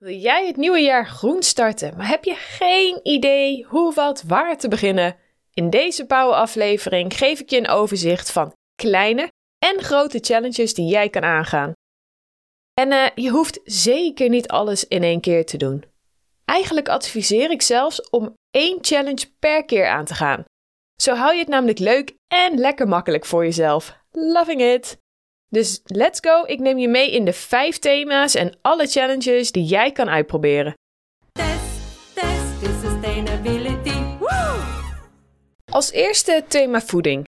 Wil jij het nieuwe jaar groen starten, maar heb je geen idee hoe, wat, waar te beginnen? In deze Power-aflevering geef ik je een overzicht van kleine en grote challenges die jij kan aangaan. En uh, je hoeft zeker niet alles in één keer te doen. Eigenlijk adviseer ik zelfs om één challenge per keer aan te gaan. Zo hou je het namelijk leuk en lekker makkelijk voor jezelf. Loving it! Dus let's go, ik neem je mee in de vijf thema's en alle challenges die jij kan uitproberen. Test, test, sustainability. Woo! Als eerste het thema voeding.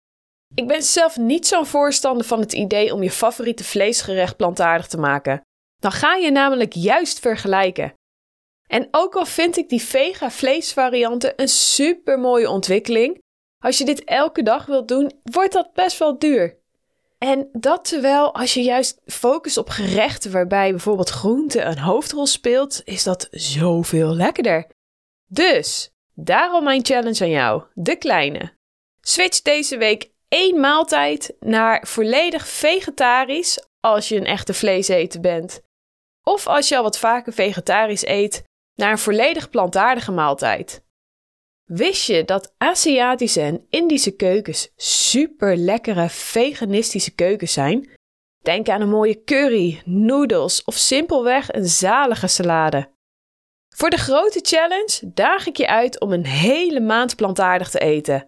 Ik ben zelf niet zo'n voorstander van het idee om je favoriete vleesgerecht plantaardig te maken. Dan ga je namelijk juist vergelijken. En ook al vind ik die vega vleesvarianten een super mooie ontwikkeling, als je dit elke dag wilt doen, wordt dat best wel duur. En dat terwijl als je juist focust op gerechten waarbij bijvoorbeeld groente een hoofdrol speelt, is dat zoveel lekkerder. Dus, daarom mijn challenge aan jou, de kleine. Switch deze week één maaltijd naar volledig vegetarisch als je een echte vleeseter bent. Of als je al wat vaker vegetarisch eet, naar een volledig plantaardige maaltijd. Wist je dat Aziatische en Indische keukens super lekkere veganistische keukens zijn? Denk aan een mooie curry, noedels of simpelweg een zalige salade. Voor de grote challenge daag ik je uit om een hele maand plantaardig te eten.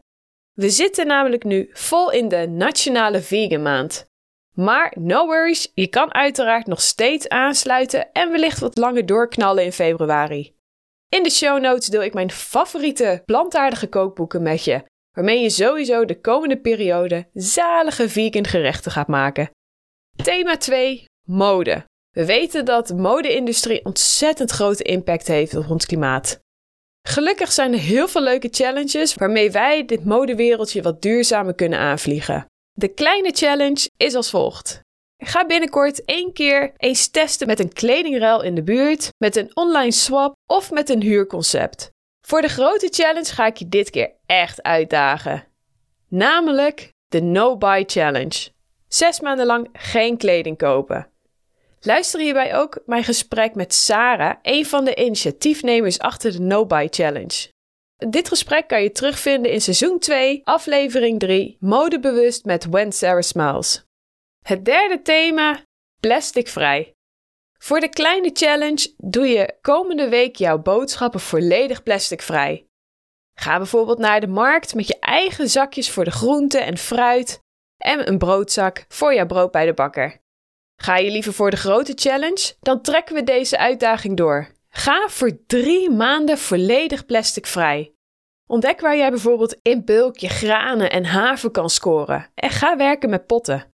We zitten namelijk nu vol in de Nationale Vegan Maand. Maar no worries, je kan uiteraard nog steeds aansluiten en wellicht wat langer doorknallen in februari. In de show notes deel ik mijn favoriete plantaardige kookboeken met je, waarmee je sowieso de komende periode zalige vegan gerechten gaat maken. Thema 2: mode. We weten dat de mode-industrie ontzettend grote impact heeft op ons klimaat. Gelukkig zijn er heel veel leuke challenges waarmee wij dit modewereldje wat duurzamer kunnen aanvliegen. De kleine challenge is als volgt. Ga binnenkort één keer eens testen met een kledingruil in de buurt, met een online swap of met een huurconcept. Voor de grote challenge ga ik je dit keer echt uitdagen. Namelijk de No Buy Challenge. Zes maanden lang geen kleding kopen. Luister hierbij ook mijn gesprek met Sarah, een van de initiatiefnemers achter de No Buy Challenge. Dit gesprek kan je terugvinden in seizoen 2, aflevering 3, Modebewust met When Sarah Smiles. Het derde thema: plasticvrij. Voor de kleine challenge doe je komende week jouw boodschappen volledig plasticvrij. Ga bijvoorbeeld naar de markt met je eigen zakjes voor de groenten en fruit en een broodzak voor jouw brood bij de bakker. Ga je liever voor de grote challenge? Dan trekken we deze uitdaging door. Ga voor drie maanden volledig plasticvrij. Ontdek waar jij bijvoorbeeld in bulk je granen en haven kan scoren en ga werken met potten.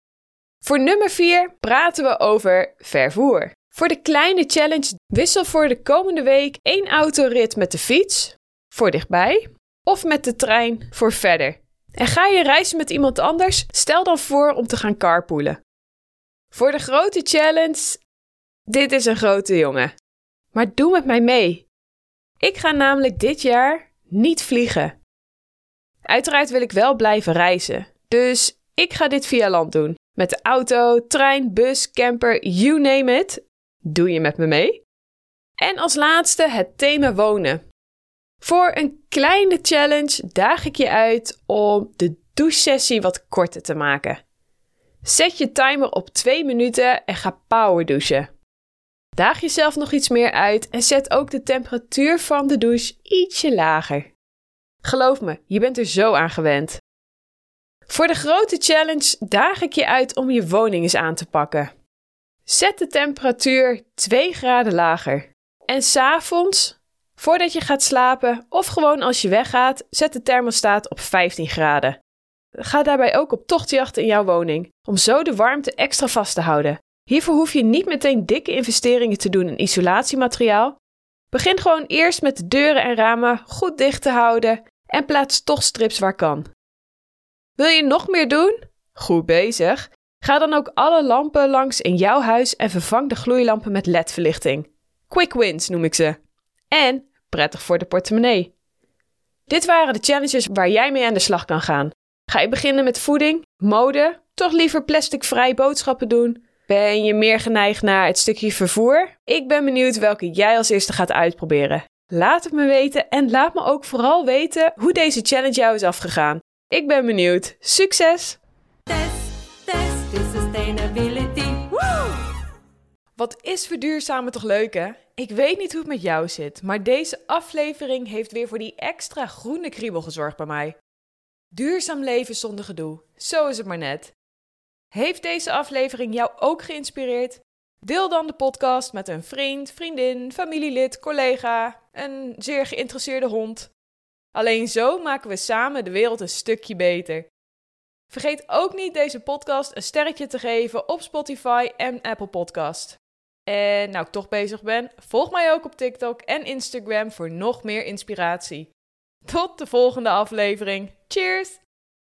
Voor nummer 4 praten we over vervoer. Voor de kleine challenge wissel voor de komende week één autorit met de fiets voor dichtbij of met de trein voor verder. En ga je reizen met iemand anders, stel dan voor om te gaan carpoolen. Voor de grote challenge, dit is een grote jongen. Maar doe met mij mee. Ik ga namelijk dit jaar niet vliegen. Uiteraard wil ik wel blijven reizen, dus ik ga dit via land doen. Met de auto, trein, bus, camper, you name it. Doe je met me mee? En als laatste het thema wonen. Voor een kleine challenge daag ik je uit om de douchesessie wat korter te maken. Zet je timer op 2 minuten en ga power douchen. Daag jezelf nog iets meer uit en zet ook de temperatuur van de douche ietsje lager. Geloof me, je bent er zo aan gewend. Voor de grote challenge daag ik je uit om je woning eens aan te pakken. Zet de temperatuur 2 graden lager. En s'avonds, voordat je gaat slapen of gewoon als je weggaat, zet de thermostaat op 15 graden. Ga daarbij ook op tochtjacht in jouw woning, om zo de warmte extra vast te houden. Hiervoor hoef je niet meteen dikke investeringen te doen in isolatiemateriaal. Begin gewoon eerst met de deuren en ramen goed dicht te houden en plaats tochtstrips waar kan. Wil je nog meer doen? Goed bezig. Ga dan ook alle lampen langs in jouw huis en vervang de gloeilampen met LED-verlichting. Quick wins noem ik ze. En prettig voor de portemonnee. Dit waren de challenges waar jij mee aan de slag kan gaan. Ga je beginnen met voeding, mode, toch liever plasticvrij boodschappen doen? Ben je meer geneigd naar het stukje vervoer? Ik ben benieuwd welke jij als eerste gaat uitproberen. Laat het me weten en laat me ook vooral weten hoe deze challenge jou is afgegaan. Ik ben benieuwd. Succes! Test, test sustainability. Woo! Wat is verduurzamen toch leuk hè? Ik weet niet hoe het met jou zit, maar deze aflevering heeft weer voor die extra groene kriebel gezorgd bij mij. Duurzaam leven zonder gedoe, zo is het maar net. Heeft deze aflevering jou ook geïnspireerd? Deel dan de podcast met een vriend, vriendin, familielid, collega, een zeer geïnteresseerde hond. Alleen zo maken we samen de wereld een stukje beter. Vergeet ook niet deze podcast een sterretje te geven op Spotify en Apple Podcast. En nou ik toch bezig ben, volg mij ook op TikTok en Instagram voor nog meer inspiratie. Tot de volgende aflevering. Cheers!